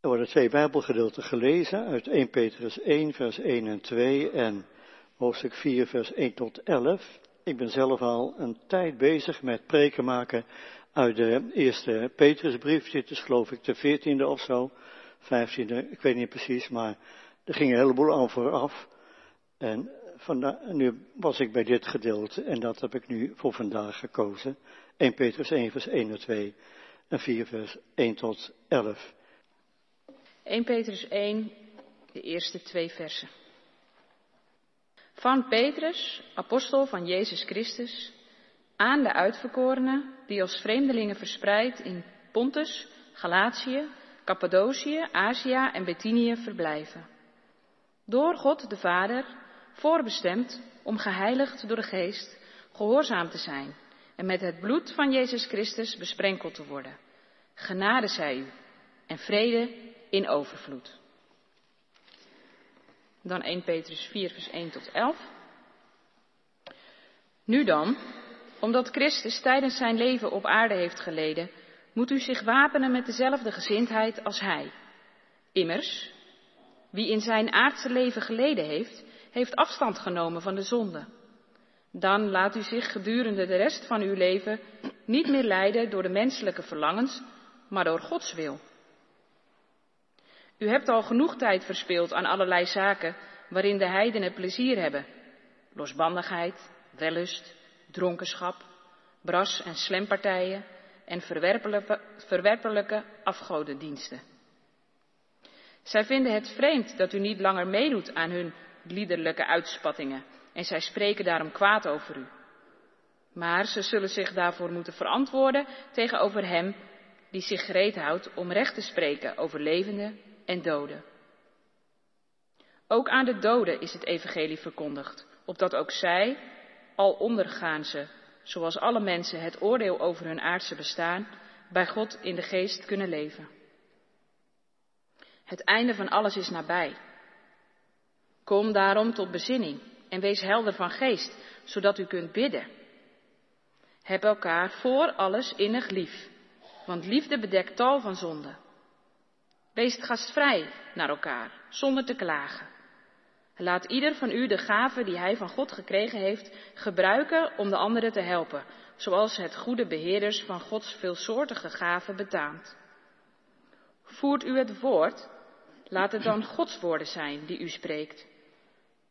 Er worden twee Bijbelgedeelten gelezen uit 1 Petrus 1, vers 1 en 2 en hoofdstuk 4, vers 1 tot 11. Ik ben zelf al een tijd bezig met preken maken uit de eerste Petrusbrief. Dit is geloof ik de veertiende of zo, vijftiende, ik weet niet precies, maar er ging een heleboel aan vooraf. En vandaag, nu was ik bij dit gedeelte en dat heb ik nu voor vandaag gekozen. 1 Petrus 1, vers 1 en 2 en 4, vers 1 tot 11. 1 Petrus 1, de eerste twee versen. Van Petrus, apostel van Jezus Christus, aan de uitverkorenen die als vreemdelingen verspreid in Pontus, Galatië, Cappadocië, Azië en Bithynië verblijven. Door God de Vader voorbestemd om geheiligd door de Geest gehoorzaam te zijn en met het bloed van Jezus Christus besprenkeld te worden. Genade zij u en vrede in overvloed. Dan 1 Petrus 4, vers 1 tot 11. Nu dan, omdat Christus tijdens zijn leven op aarde heeft geleden, moet u zich wapenen met dezelfde gezindheid als Hij. Immers, wie in zijn aardse leven geleden heeft, heeft afstand genomen van de zonde. Dan laat u zich gedurende de rest van uw leven niet meer leiden door de menselijke verlangens, maar door Gods wil. U hebt al genoeg tijd verspild aan allerlei zaken waarin de heidenen plezier hebben. Losbandigheid, wellust, dronkenschap, bras- en slempartijen en verwerpelijke, verwerpelijke afgodendiensten. Zij vinden het vreemd dat u niet langer meedoet aan hun liederlijke uitspattingen en zij spreken daarom kwaad over u. Maar ze zullen zich daarvoor moeten verantwoorden tegenover hem die zich gereed houdt om recht te spreken over levenden en doden. Ook aan de doden is het evangelie verkondigd, opdat ook zij, al ondergaan ze, zoals alle mensen, het oordeel over hun aardse bestaan, bij God in de geest kunnen leven. Het einde van alles is nabij. Kom daarom tot bezinning en wees helder van geest, zodat u kunt bidden. Heb elkaar voor alles innig lief, want liefde bedekt tal van zonden. Wees gastvrij naar elkaar, zonder te klagen. Laat ieder van u de gave die hij van God gekregen heeft gebruiken om de anderen te helpen, zoals het goede beheerders van Gods veelsoortige gaven betaamt. Voert u het woord, laat het dan Gods woorden zijn die u spreekt.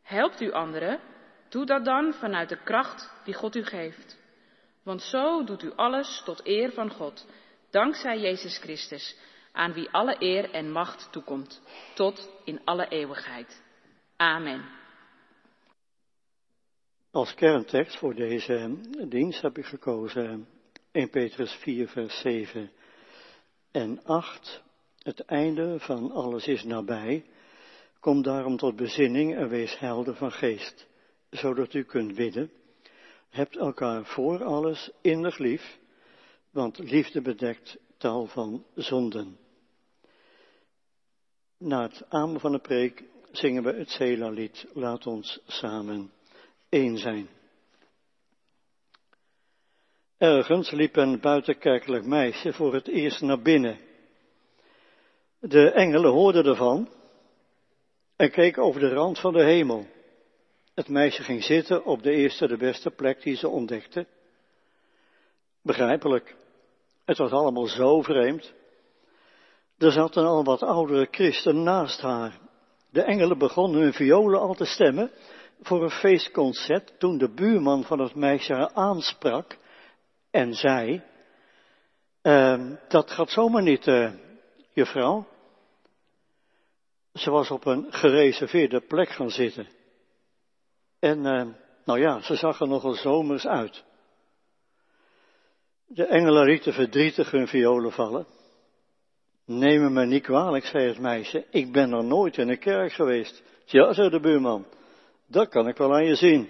Helpt u anderen, doe dat dan vanuit de kracht die God u geeft. Want zo doet u alles tot eer van God, dankzij Jezus Christus, aan wie alle eer en macht toekomt, tot in alle eeuwigheid. Amen. Als kerntekst voor deze dienst heb ik gekozen 1 Petrus 4, vers 7 en 8. Het einde van alles is nabij. Kom daarom tot bezinning en wees helder van geest, zodat u kunt bidden. Hebt elkaar voor alles innig lief, want liefde bedekt tal van zonden. Na het amen van de preek zingen we het Sela-lied. Laat ons samen één zijn. Ergens liep een buitenkerkelijk meisje voor het eerst naar binnen. De engelen hoorden ervan en keken over de rand van de hemel. Het meisje ging zitten op de eerste, de beste plek die ze ontdekte. Begrijpelijk. Het was allemaal zo vreemd. Er zat een al wat oudere christen naast haar. De engelen begonnen hun violen al te stemmen voor een feestconcert toen de buurman van het meisje haar aansprak en zei, uh, dat gaat zomaar niet, uh, juffrouw. Ze was op een gereserveerde plek gaan zitten. En, uh, nou ja, ze zag er nogal zomers uit. De engelen lieten verdrietig hun violen vallen. Neem me niet kwalijk, zei het meisje. Ik ben nog nooit in een kerk geweest. Ja, zei de buurman. Dat kan ik wel aan je zien.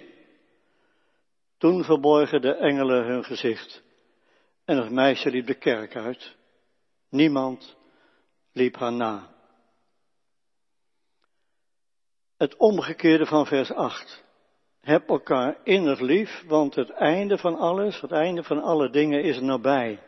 Toen verborgen de engelen hun gezicht. En het meisje liep de kerk uit. Niemand liep haar na. Het omgekeerde van vers 8. Heb elkaar innig lief, want het einde van alles, het einde van alle dingen is nabij.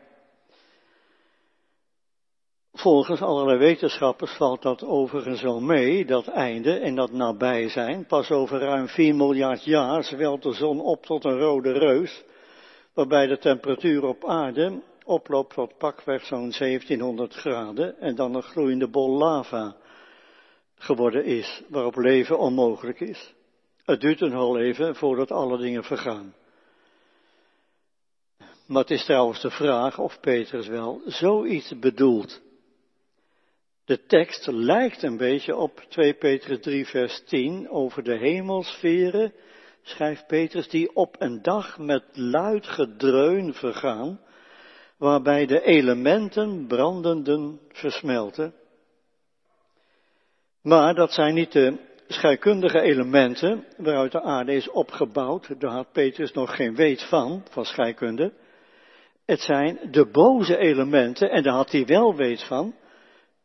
Volgens allerlei wetenschappers valt dat overigens wel mee, dat einde en dat nabij zijn. Pas over ruim 4 miljard jaar zwelt de zon op tot een rode reus, waarbij de temperatuur op aarde oploopt tot pakweg zo'n 1700 graden en dan een gloeiende bol lava geworden is, waarop leven onmogelijk is. Het duurt een heel even voordat alle dingen vergaan. Maar het is trouwens de vraag of Petrus wel zoiets bedoelt. De tekst lijkt een beetje op 2 Petrus 3 vers 10 over de hemelsferen, schrijft Petrus, die op een dag met luid gedreun vergaan, waarbij de elementen brandenden versmelten. Maar dat zijn niet de scheikundige elementen waaruit de aarde is opgebouwd, daar had Petrus nog geen weet van, van scheikunde. Het zijn de boze elementen, en daar had hij wel weet van.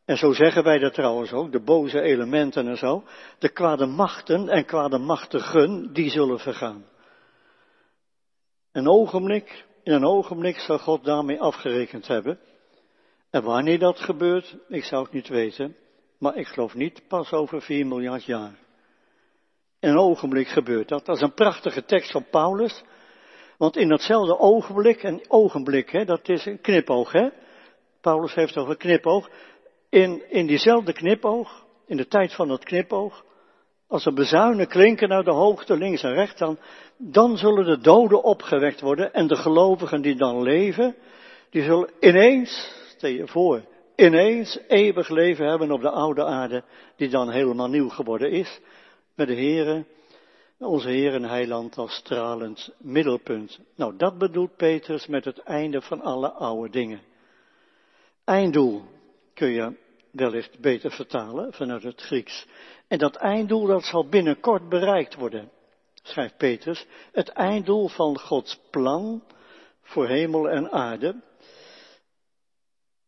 En zo zeggen wij dat trouwens ook, de boze elementen en zo. De kwade machten en kwade machtigen, die zullen vergaan. Een ogenblik, in een ogenblik zal God daarmee afgerekend hebben. En wanneer dat gebeurt, ik zou het niet weten. Maar ik geloof niet pas over 4 miljard jaar. In een ogenblik gebeurt dat. Dat is een prachtige tekst van Paulus. Want in datzelfde ogenblik, en ogenblik, hè, dat is een knipoog, hè. Paulus heeft over knipoog. In, in diezelfde knipoog, in de tijd van dat knipoog, als er bezuinen klinken naar de hoogte, links en rechts, dan, dan zullen de doden opgewekt worden en de gelovigen die dan leven, die zullen ineens, stel je voor, ineens eeuwig leven hebben op de oude aarde, die dan helemaal nieuw geworden is, met de Heere, onze Heer en Heiland als stralend middelpunt. Nou, dat bedoelt Petrus met het einde van alle oude dingen. Einddoel kun je wellicht beter vertalen vanuit het Grieks. En dat einddoel dat zal binnenkort bereikt worden, schrijft Petrus. Het einddoel van Gods plan voor hemel en aarde.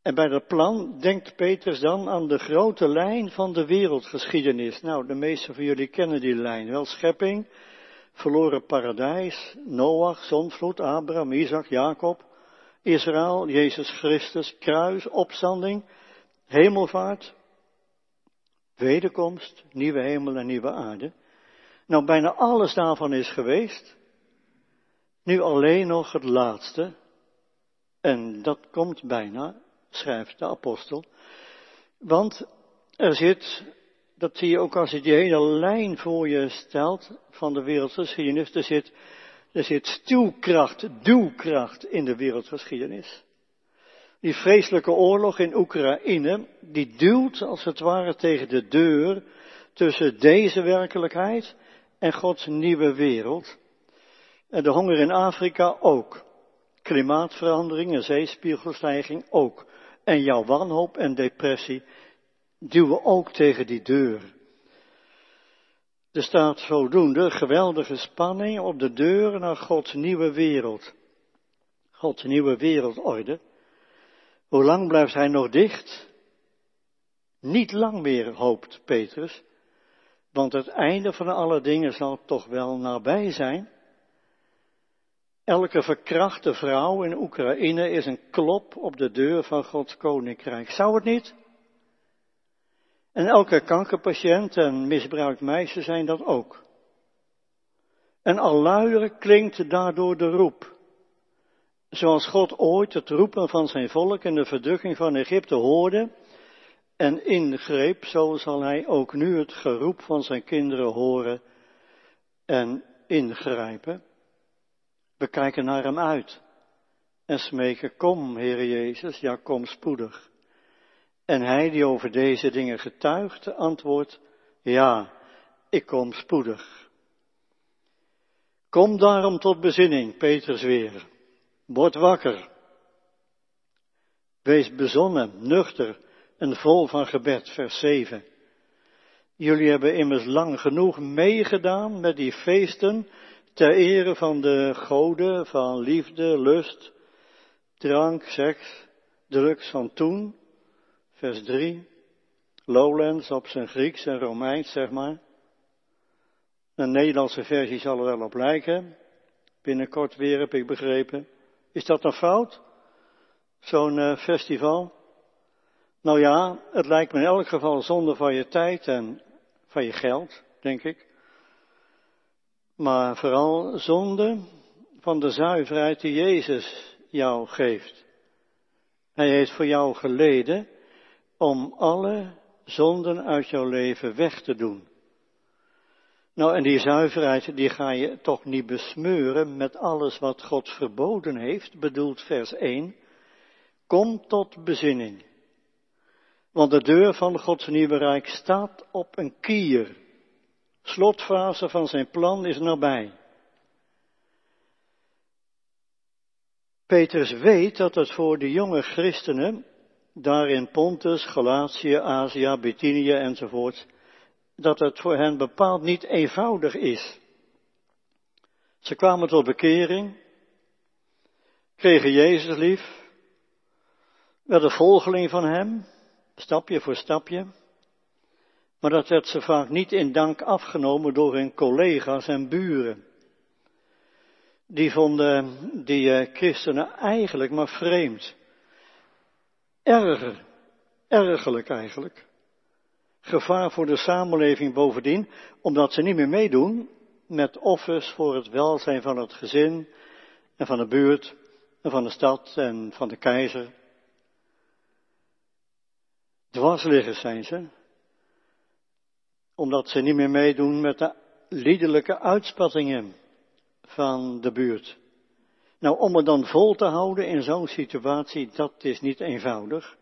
En bij dat plan denkt Petrus dan aan de grote lijn van de wereldgeschiedenis. Nou, de meesten van jullie kennen die lijn wel. Schepping, verloren paradijs, Noach, zonvloed, Abraham, Isaac, Jacob, Israël, Jezus Christus, kruis, opstanding, hemelvaart, wederkomst, nieuwe hemel en nieuwe aarde. Nou, bijna alles daarvan is geweest. Nu alleen nog het laatste. En dat komt bijna schrijft de apostel. Want er zit, dat zie je ook als je die hele lijn voor je stelt van de wereldgeschiedenis, er zit, er zit stuwkracht, duwkracht in de wereldgeschiedenis. Die vreselijke oorlog in Oekraïne, die duwt als het ware tegen de deur tussen deze werkelijkheid en Gods nieuwe wereld. En de honger in Afrika ook. Klimaatverandering en zeespiegelstijging ook. En jouw wanhoop en depressie duwen ook tegen die deur. Er staat zodoende geweldige spanning op de deur naar Gods nieuwe wereld. Gods nieuwe wereldorde. Hoe lang blijft hij nog dicht? Niet lang meer, hoopt Petrus, want het einde van alle dingen zal toch wel nabij zijn. Elke verkrachte vrouw in Oekraïne is een klop op de deur van Gods koninkrijk. Zou het niet? En elke kankerpatiënt en misbruikt meisje zijn dat ook. En al klinkt daardoor de roep. Zoals God ooit het roepen van zijn volk in de verdrukking van Egypte hoorde en ingreep, zo zal hij ook nu het geroep van zijn kinderen horen en ingrijpen. We kijken naar hem uit en smeken, kom, Heer Jezus, ja, kom spoedig. En hij die over deze dingen getuigt, antwoordt, ja, ik kom spoedig. Kom daarom tot bezinning, Petrus weer. Word wakker. Wees bezonnen, nuchter en vol van gebed, vers 7. Jullie hebben immers lang genoeg meegedaan met die feesten ter ere van de goden van liefde, lust, drank, seks, drugs van toen. Vers 3. Lowlands op zijn Grieks en Romeins, zeg maar. Een Nederlandse versie zal er wel op lijken. Binnenkort weer heb ik begrepen. Is dat een fout? Zo'n uh, festival? Nou ja, het lijkt me in elk geval zonde van je tijd en van je geld, denk ik. Maar vooral zonde van de zuiverheid die Jezus jou geeft. Hij heeft voor jou geleden om alle zonden uit jouw leven weg te doen. Nou, en die zuiverheid, die ga je toch niet besmeuren met alles wat God verboden heeft, bedoelt vers 1. Kom tot bezinning. Want de deur van Gods nieuwe rijk staat op een kier. Slotfase van zijn plan is nabij. Petrus weet dat het voor de jonge christenen, daar in Pontus, Galatië, Azië, Bithynië enzovoort, dat het voor hen bepaald niet eenvoudig is. Ze kwamen tot bekering, kregen Jezus lief, werden volgeling van Hem, stapje voor stapje. Maar dat werd ze vaak niet in dank afgenomen door hun collega's en buren. Die vonden die eh, christenen eigenlijk maar vreemd. Erger, ergerlijk eigenlijk. Gevaar voor de samenleving bovendien, omdat ze niet meer meedoen met offers voor het welzijn van het gezin en van de buurt en van de stad en van de keizer. Dwarsliggers zijn ze, omdat ze niet meer meedoen met de liederlijke uitspattingen van de buurt. Nou, om het dan vol te houden in zo'n situatie, dat is niet eenvoudig.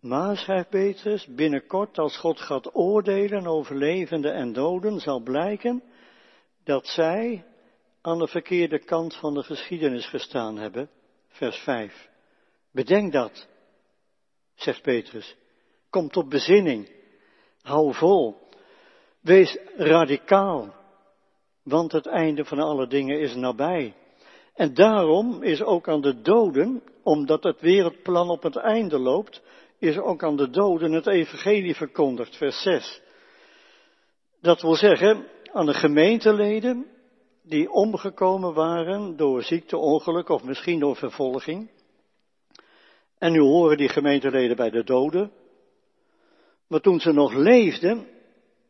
Maar, schrijft Petrus, binnenkort als God gaat oordelen over levenden en doden, zal blijken dat zij aan de verkeerde kant van de geschiedenis gestaan hebben. Vers 5. Bedenk dat, zegt Petrus. Kom tot bezinning. Hou vol. Wees radicaal. Want het einde van alle dingen is nabij. En daarom is ook aan de doden, omdat het wereldplan op het einde loopt, is ook aan de doden het evangelie verkondigd, vers 6. Dat wil zeggen, aan de gemeenteleden die omgekomen waren door ziekte, ongeluk of misschien door vervolging. En nu horen die gemeenteleden bij de doden. Maar toen ze nog leefden,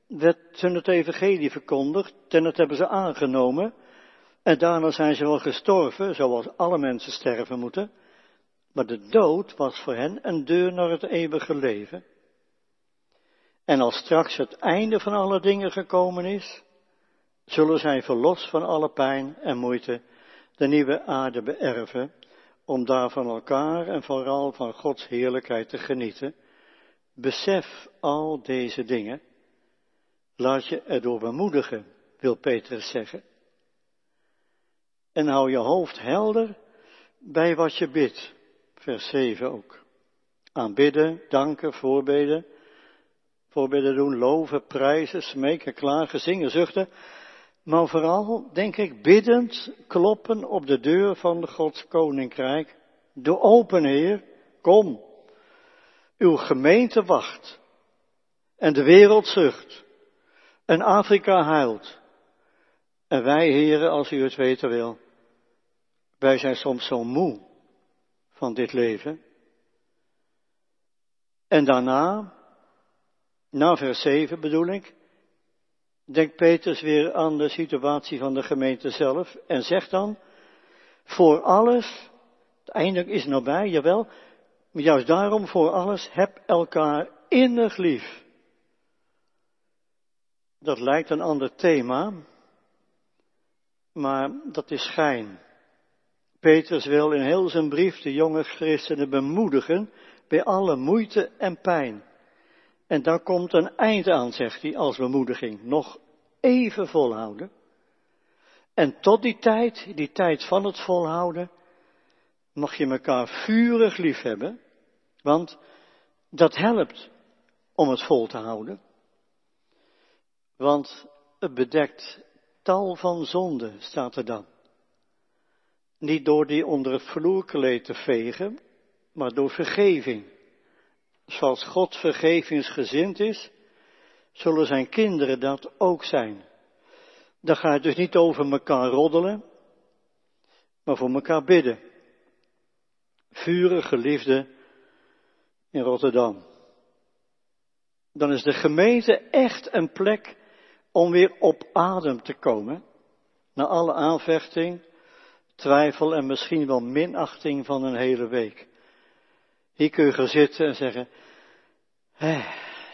werd hun het evangelie verkondigd en dat hebben ze aangenomen. En daarna zijn ze wel gestorven, zoals alle mensen sterven moeten. Maar de dood was voor hen een deur naar het eeuwige leven. En als straks het einde van alle dingen gekomen is, zullen zij verlost van alle pijn en moeite de nieuwe aarde beërven, om daar van elkaar en vooral van Gods heerlijkheid te genieten. Besef al deze dingen. Laat je erdoor bemoedigen, wil Petrus zeggen. En hou je hoofd helder bij wat je bidt vers 7 ook. Aanbidden, danken, voorbeden, voorbeden doen, loven, prijzen, smeken, klagen, zingen, zuchten. Maar vooral, denk ik, biddend kloppen op de deur van Gods koninkrijk. De open Heer, kom. Uw gemeente wacht. En de wereld zucht. En Afrika huilt. En wij, heren, als u het weten wil, wij zijn soms zo moe van dit leven. En daarna, na vers 7 bedoel ik, denkt Petrus weer aan de situatie van de gemeente zelf en zegt dan, voor alles, het einde is nabij, jawel, maar juist daarom voor alles, heb elkaar innig lief. Dat lijkt een ander thema, maar dat is schijn. Petrus wil in heel zijn brief de jonge christenen bemoedigen bij alle moeite en pijn. En daar komt een eind aan, zegt hij als bemoediging. Nog even volhouden. En tot die tijd, die tijd van het volhouden, mag je elkaar vurig lief hebben, want dat helpt om het vol te houden. Want het bedekt tal van zonden, staat er dan. Niet door die onder het vloerkleed te vegen, maar door vergeving. Zoals God vergevingsgezind is, zullen zijn kinderen dat ook zijn. Dan gaat het dus niet over elkaar roddelen, maar voor elkaar bidden. Vurige liefde in Rotterdam. Dan is de gemeente echt een plek om weer op adem te komen. Na alle aanvechting, twijfel en misschien wel minachting van een hele week. Hier kun je gaan zitten en zeggen,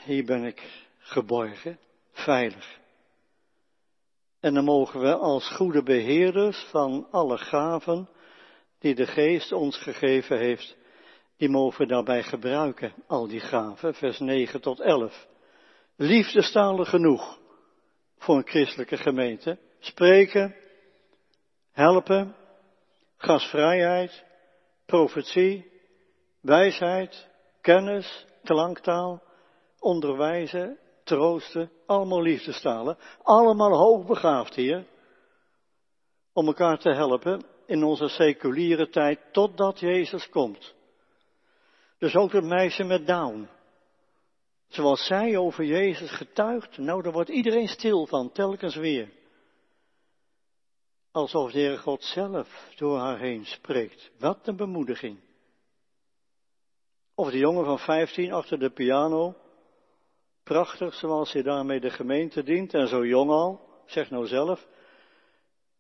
hier ben ik geborgen, veilig. En dan mogen we als goede beheerders van alle gaven die de geest ons gegeven heeft, die mogen we daarbij gebruiken, al die gaven, vers 9 tot 11. Liefdestalen genoeg voor een christelijke gemeente. Spreken, helpen, gasvrijheid, profetie, wijsheid, kennis, klanktaal, onderwijzen, troosten, allemaal liefdestalen, allemaal hoogbegaafd hier, om elkaar te helpen in onze seculiere tijd totdat Jezus komt. Dus ook het meisje met Down. Zoals zij over Jezus getuigt, nou daar wordt iedereen stil van, telkens weer. Alsof de Heer God zelf door haar heen spreekt. Wat een bemoediging. Of de jongen van 15 achter de piano. Prachtig zoals hij daarmee de gemeente dient en zo jong al. Zeg nou zelf.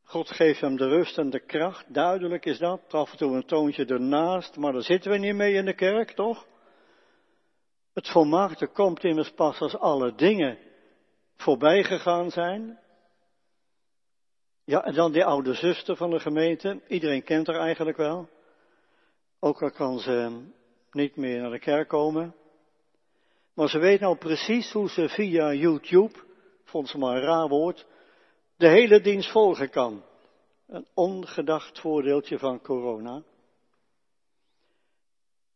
God geeft hem de rust en de kracht. Duidelijk is dat. Af en toe een toontje ernaast. Maar daar zitten we niet mee in de kerk, toch? Het volmaakte komt immers pas als alle dingen voorbij gegaan zijn. Ja, en dan die oude zuster van de gemeente. Iedereen kent haar eigenlijk wel. Ook al kan ze niet meer naar de kerk komen. Maar ze weet nou precies hoe ze via YouTube, vond ze maar een raar woord, de hele dienst volgen kan. Een ongedacht voordeeltje van corona.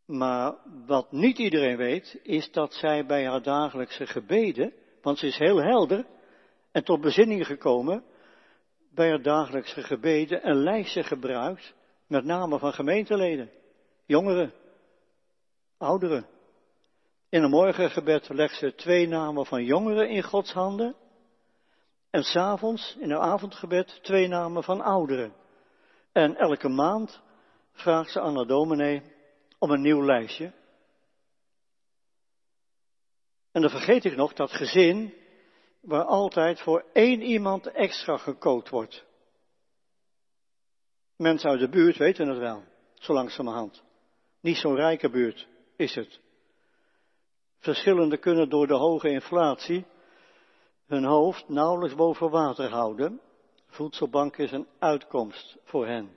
Maar wat niet iedereen weet, is dat zij bij haar dagelijkse gebeden, want ze is heel helder en tot bezinning gekomen, bij haar dagelijkse gebeden een lijstje gebruikt, met name van gemeenteleden, jongeren, ouderen. In een morgengebed legt ze twee namen van jongeren in Gods handen. En s'avonds, in een avondgebed, twee namen van ouderen. En elke maand vraagt ze aan de dominee om een nieuw lijstje. En dan vergeet ik nog dat gezin waar altijd voor één iemand extra gekookt wordt. Mensen uit de buurt weten het wel, zo langzamerhand. Niet zo'n rijke buurt is het. Verschillende kunnen door de hoge inflatie hun hoofd nauwelijks boven water houden. Voedselbank is een uitkomst voor hen.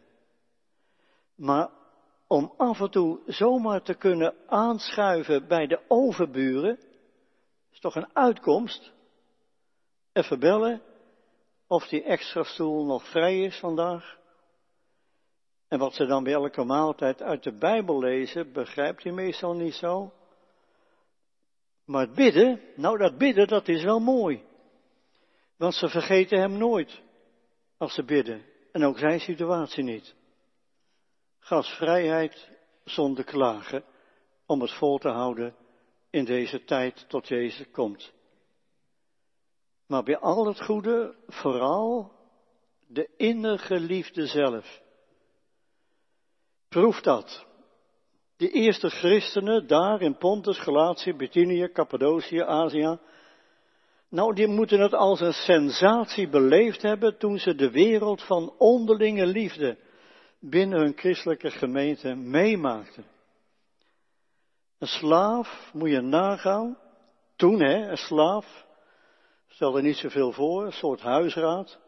Maar om af en toe zomaar te kunnen aanschuiven bij de overburen, is toch een uitkomst. Even bellen of die extra stoel nog vrij is vandaag. En wat ze dan bij elke maaltijd uit de Bijbel lezen, begrijpt hij meestal niet zo. Maar het bidden, nou dat bidden, dat is wel mooi. Want ze vergeten hem nooit als ze bidden. En ook zijn situatie niet. Gasvrijheid zonder klagen om het vol te houden in deze tijd tot Jezus komt. Maar bij al het goede vooral de innige liefde zelf. Proef dat. De eerste christenen daar in Pontus, Galatië, Bithynië, Cappadocië, Azië. Nou, die moeten het als een sensatie beleefd hebben toen ze de wereld van onderlinge liefde binnen hun christelijke gemeente meemaakten. Een slaaf, moet je nagaan, toen hè, een slaaf, stel er niet zoveel voor, een soort huisraad.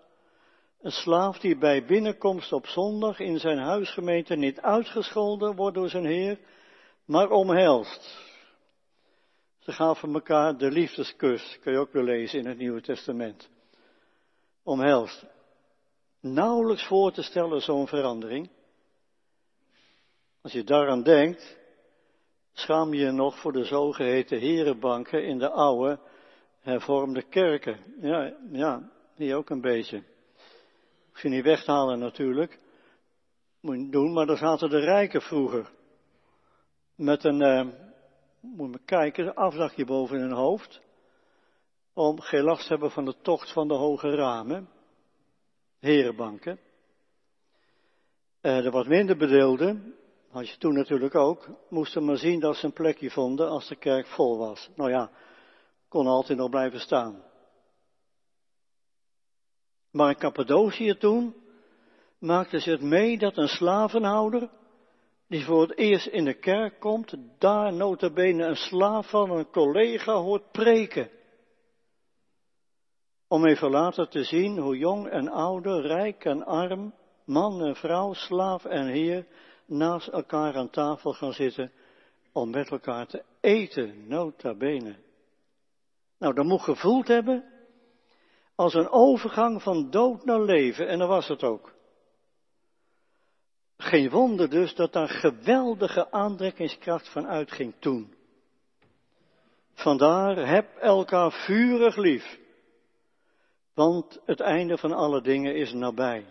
Een slaaf die bij binnenkomst op zondag in zijn huisgemeente niet uitgescholden wordt door zijn heer, maar omhelst. Ze gaven elkaar de liefdeskus, kun je ook weer lezen in het Nieuwe Testament. Omhelst. Nauwelijks voor te stellen zo'n verandering. Als je daaraan denkt, schaam je je nog voor de zogeheten herenbanken in de oude hervormde kerken. Ja, ja, die ook een beetje. Hoef je niet weg te halen natuurlijk. Moet je doen, maar daar zaten de rijken vroeger. Met een, uh, moet je kijken, een afdagje boven hun hoofd. Om geen last te hebben van de tocht van de hoge ramen. Herenbanken. Uh, de wat minder bedeelden Had je toen natuurlijk ook, moesten maar zien dat ze een plekje vonden als de kerk vol was. Nou ja, kon altijd nog blijven staan. Maar in Cappadocië toen maakte ze het mee dat een slavenhouder, die voor het eerst in de kerk komt, daar notabene een slaaf van een collega hoort preken. Om even later te zien hoe jong en ouder, rijk en arm, man en vrouw, slaaf en heer naast elkaar aan tafel gaan zitten om met elkaar te eten, nota bene. Nou, dat moet gevoeld hebben als een overgang van dood naar leven, en dat was het ook. Geen wonder dus dat daar geweldige aantrekkingskracht van uitging toen. Vandaar, heb elkaar vurig lief, want het einde van alle dingen is nabij.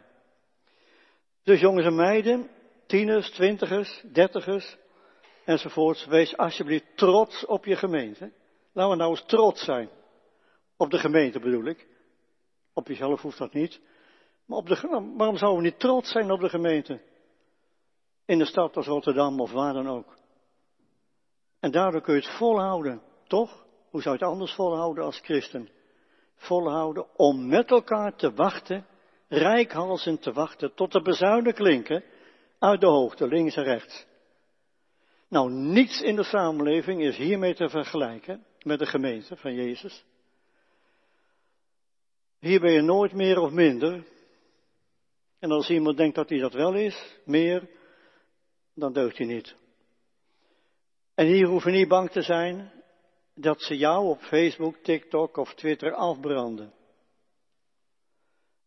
Dus jongens en meiden, tieners, twintigers, dertigers enzovoorts, wees alsjeblieft trots op je gemeente. Laten we nou eens trots zijn. Op de gemeente bedoel ik. Op jezelf hoeft dat niet. Maar op de, waarom zouden we niet trots zijn op de gemeente? In de stad als Rotterdam of waar dan ook. En daardoor kun je het volhouden, toch? Hoe zou je het anders volhouden als christen? Volhouden om met elkaar te wachten, rijkhalsend te wachten, tot de bezuinen klinken uit de hoogte, links en rechts. Nou, niets in de samenleving is hiermee te vergelijken met de gemeente van Jezus. Hier ben je nooit meer of minder. En als iemand denkt dat hij dat wel is, meer, dan deugt hij niet. En hier hoef je niet bang te zijn dat ze jou op Facebook, TikTok of Twitter afbranden.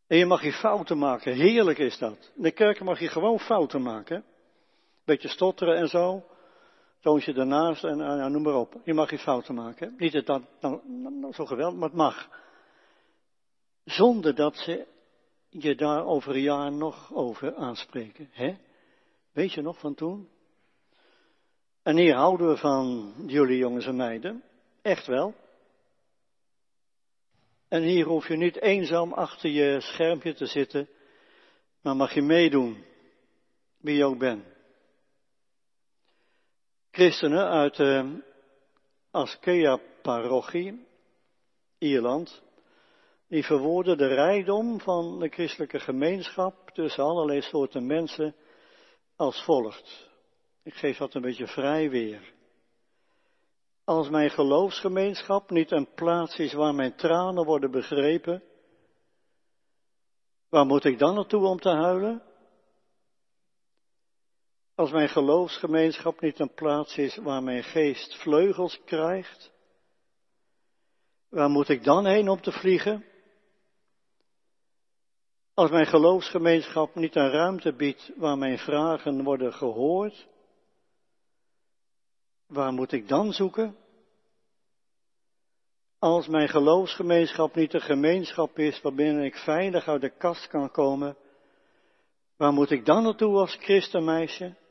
En je mag je fouten maken. Heerlijk is dat. In de kerk mag je gewoon fouten maken. Beetje stotteren en zo. Toontje ernaast en nou, noem maar op. Je mag je fouten maken. Niet dat dat zo geweldig, maar het mag. Zonder dat ze je daar over een jaar nog over aanspreken. Hè? Weet je nog van toen? En hier houden we van jullie jongens en meiden. Echt wel. En hier hoef je niet eenzaam achter je schermpje te zitten, maar mag je meedoen, wie je ook bent. Christenen uit de Askea-parochie, Ierland, die verwoorden de rijkdom van de christelijke gemeenschap tussen allerlei soorten mensen als volgt. Ik geef dat een beetje vrij weer. Als mijn geloofsgemeenschap niet een plaats is waar mijn tranen worden begrepen, waar moet ik dan naartoe om te huilen? Als mijn geloofsgemeenschap niet een plaats is waar mijn geest vleugels krijgt, waar moet ik dan heen om te vliegen? Als mijn geloofsgemeenschap niet een ruimte biedt waar mijn vragen worden gehoord, waar moet ik dan zoeken? Als mijn geloofsgemeenschap niet een gemeenschap is waarbinnen ik veilig uit de kast kan komen, waar moet ik dan naartoe als christenmeisje?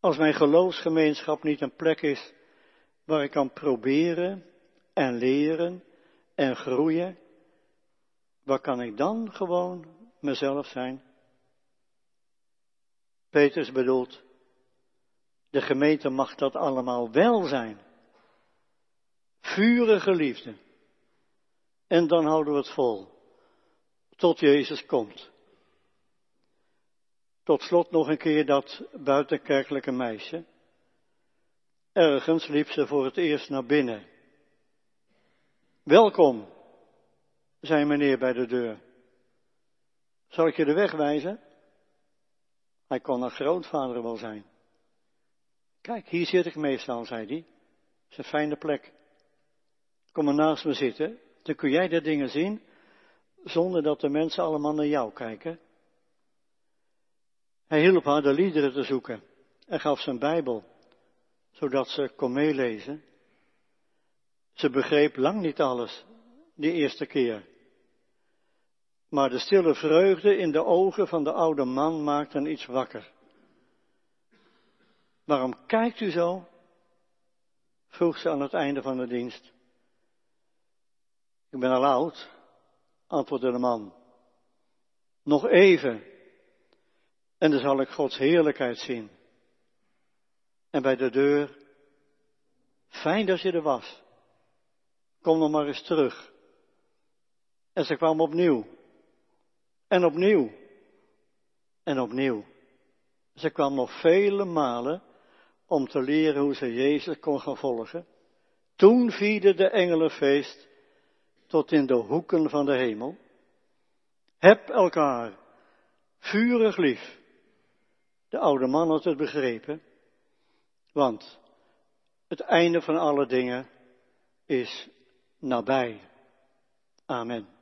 Als mijn geloofsgemeenschap niet een plek is waar ik kan proberen en leren en groeien, waar kan ik dan gewoon mezelf zijn? Peters bedoelt, de gemeente mag dat allemaal wel zijn. Vurige liefde. En dan houden we het vol. Tot Jezus komt. Tot slot nog een keer dat buitenkerkelijke meisje. Ergens liep ze voor het eerst naar binnen. Welkom, zei meneer bij de deur. Zal ik je de weg wijzen? Hij kon haar grootvader wel zijn. Kijk, hier zit ik meestal, zei hij. Het is een fijne plek. Kom maar naast me zitten, dan kun jij de dingen zien, zonder dat de mensen allemaal naar jou kijken. Hij hielp haar de liederen te zoeken en gaf zijn Bijbel, zodat ze kon meelezen. Ze begreep lang niet alles, die eerste keer. Maar de stille vreugde in de ogen van de oude man maakte iets wakker. Waarom kijkt u zo? vroeg ze aan het einde van de dienst. Ik ben al oud, antwoordde de man. Nog even. En dan zal ik Gods heerlijkheid zien. En bij de deur, fijn dat je er was. Kom nog maar eens terug. En ze kwam opnieuw. En opnieuw. En opnieuw. Ze kwam nog vele malen om te leren hoe ze Jezus kon gaan volgen. Toen vierde de engelenfeest tot in de hoeken van de hemel. Heb elkaar vurig lief. De oude man had het begrepen, want het einde van alle dingen is nabij. Amen.